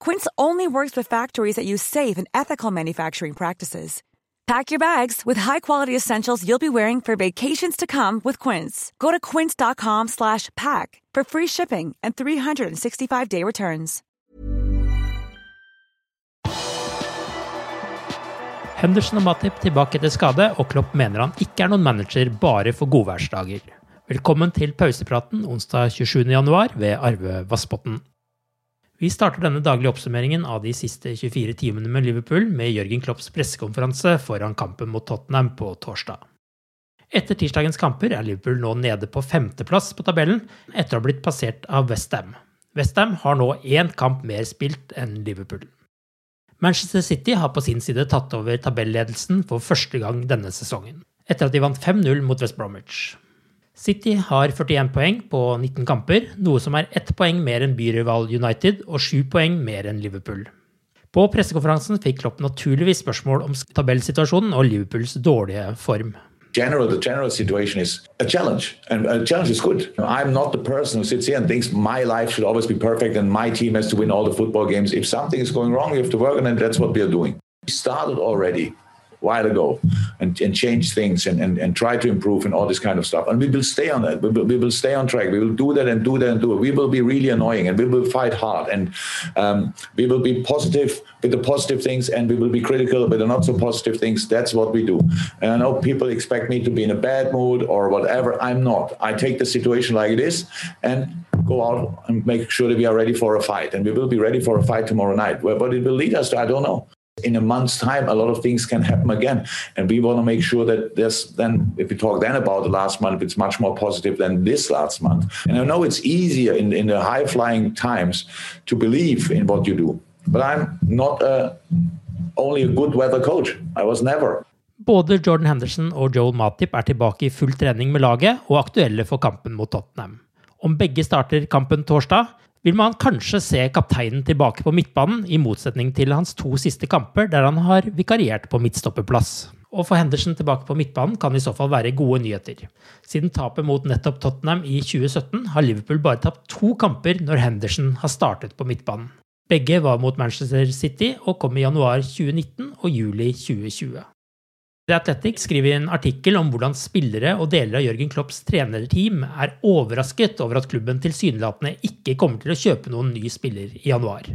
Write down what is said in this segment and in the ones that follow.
Quince only works with factories that use safe and ethical manufacturing practices. Pack your bags with high-quality essentials you'll be wearing for vacations to come with Quince. Go to quince.com/pack for free shipping and 365-day returns. Henderson og Matip tilbake etter skade, og Klopp mener han ikke er noen manager bare for godværsdager. Velkommen til pausepraten onsdag 27.1 ved Arve Vassbotn. Vi starter denne daglige oppsummeringen av de siste 24 timene med Liverpool med Jørgen Klopps pressekonferanse foran kampen mot Tottenham på torsdag. Etter tirsdagens kamper er Liverpool nå nede på femteplass på tabellen, etter å ha blitt passert av Westham. Westham har nå én kamp mer spilt enn Liverpool. Manchester City har på sin side tatt over tabelledelsen for første gang denne sesongen, etter at de vant 5-0 mot West Bromwich. City har 41 poeng på 19 kamper, noe som er ett poeng mer enn byrival United og sju poeng mer enn Liverpool. På pressekonferansen fikk Klopp naturligvis spørsmål om tabellsituasjonen og Liverpools dårlige form. general the general situation is a challenge and a challenge is good i'm not the person who sits here and thinks my life should always be perfect and my team has to win all the football games if something is going wrong you have to work on it that's what we are doing we started already while ago and, and change things and, and, and try to improve and all this kind of stuff. And we will stay on that. We will, we will stay on track. We will do that and do that and do it. We will be really annoying and we will fight hard and um, we will be positive with the positive things and we will be critical with the not so positive things. That's what we do. And I know people expect me to be in a bad mood or whatever. I'm not. I take the situation like it is and go out and make sure that we are ready for a fight. And we will be ready for a fight tomorrow night. What it will lead us to, I don't know in a month's time, a lot of things can happen again. And we want to make sure that there's then, if we talk then about the last month, it's much more positive than this last month. And I know it's easier in, in the high flying times to believe in what you do. But I'm not a, only a good weather coach. I was never. Både Jordan Henderson og Joel Matip er tilbake i full trening med laget og aktuelle for kampen mot Tottenham. Om begge starter kampen torsdag, vil man kanskje se kapteinen tilbake på midtbanen, i motsetning til hans to siste kamper, der han har vikariert på midtstopperplass. Å få Henderson tilbake på midtbanen kan i så fall være gode nyheter. Siden tapet mot nettopp Tottenham i 2017 har Liverpool bare tapt to kamper når Henderson har startet på midtbanen. Begge var mot Manchester City og kom i januar 2019 og juli 2020. The Athletic skriver i en artikkel om hvordan spillere og deler av Jørgen Klopps trenerteam er overrasket over at klubben tilsynelatende ikke kommer til å kjøpe noen ny spiller i januar.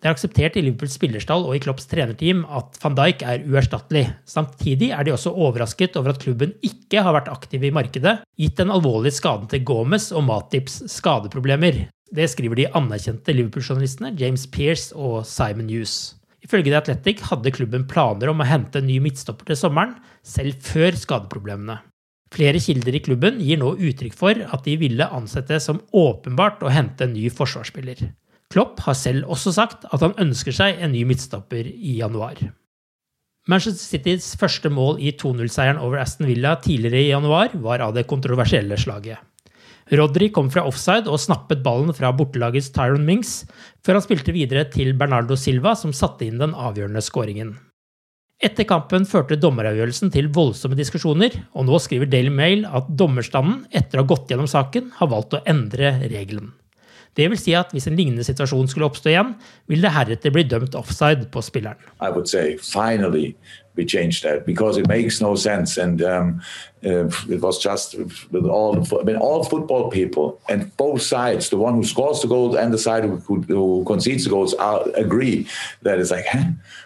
Det er akseptert i Liverpools spillerstall og i Klopps trenerteam at van Dijk er uerstattelig. Samtidig er de også overrasket over at klubben ikke har vært aktiv i markedet, gitt den alvorlige skaden til Gomez og Matips skadeproblemer. Det skriver de anerkjente Liverpool-journalistene James Pearce og Simon Hughes. Ifølge The Athletic hadde klubben planer om å hente en ny midtstopper til sommeren, selv før skadeproblemene. Flere kilder i klubben gir nå uttrykk for at de ville ansette som åpenbart å hente en ny forsvarsspiller. Klopp har selv også sagt at han ønsker seg en ny midtstopper i januar. Manchester Citys første mål i 2-0-seieren over Aston Villa tidligere i januar var av det kontroversielle slaget. Rodri kom fra offside og snappet ballen fra bortelagets Tyron Mings, før han spilte videre til Bernardo Silva, som satte inn den avgjørende skåringen. Etter kampen førte dommeravgjørelsen til voldsomme diskusjoner, og nå skriver Daily Mail at dommerstanden, etter å ha gått gjennom saken, har valgt å endre regelen. Si at hvis en lignende situasjon skulle oppstå igjen, vil det heretter bli dømt offside på spilleren. I would say finally we changed that because it makes no sense and um, uh, it was just with all I mean all football people and both sides the one who scores the goals and the side who, who, who concedes the goals are, agree that it's like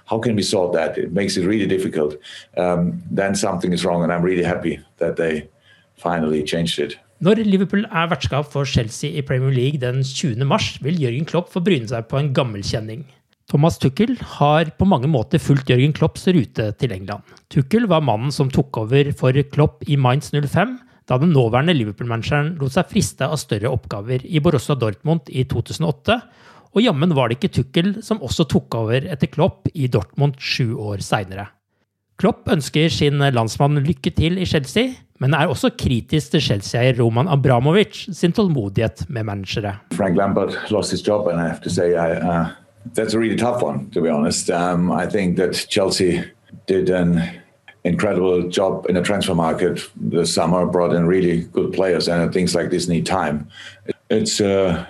how can we solve that? It makes it really difficult. Um, then something is wrong and I'm really happy that they finally changed it Når Liverpool er vertskap for Chelsea i Premier League den 20. mars, vil Jørgen Klopp få bryne seg på en gammelkjenning. Thomas Tuchel har på mange måter fulgt Jørgen Klopps rute til England. Tuchel var mannen som tok over for Klopp i Mainz 05, da den nåværende Liverpool-manageren lot seg friste av større oppgaver i Borussia Dortmund i 2008, og jammen var det ikke Tuchel som også tok over etter Klopp i Dortmund sju år seinere. Klopp ønsker sin landsmann lykke til i Chelsea, men er også kritisk til Chelsea-eier Roman Abramovic sin tålmodighet med managere. Frank Lampard lost his job, and I have to say I, uh, that's a really tough one, to be honest. Um, I think that Chelsea did an incredible job in the transfer market this summer, brought in really good players, and things like this need time. It's uh,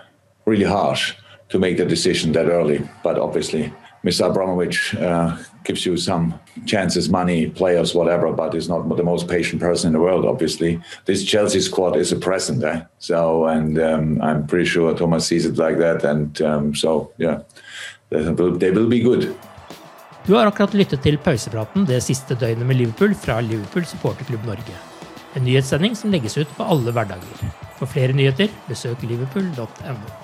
really harsh to make the decision that early, but obviously Mr. Abramovich uh, gives you some chances, money, players, whatever, but he's not the most patient person in the world, obviously. This Chelsea squad is a present, eh? So, and um, I'm pretty sure Thomas sees it like that. And um, so, yeah, they will, they will be good. Du har akkurat lyttet til pausepraten det siste døgnet med Liverpool fra Liverpool supporterklubb Norge. En nyhetssending som legges ut på alle hverdager. For flere nyheter, besøk liverpool.no.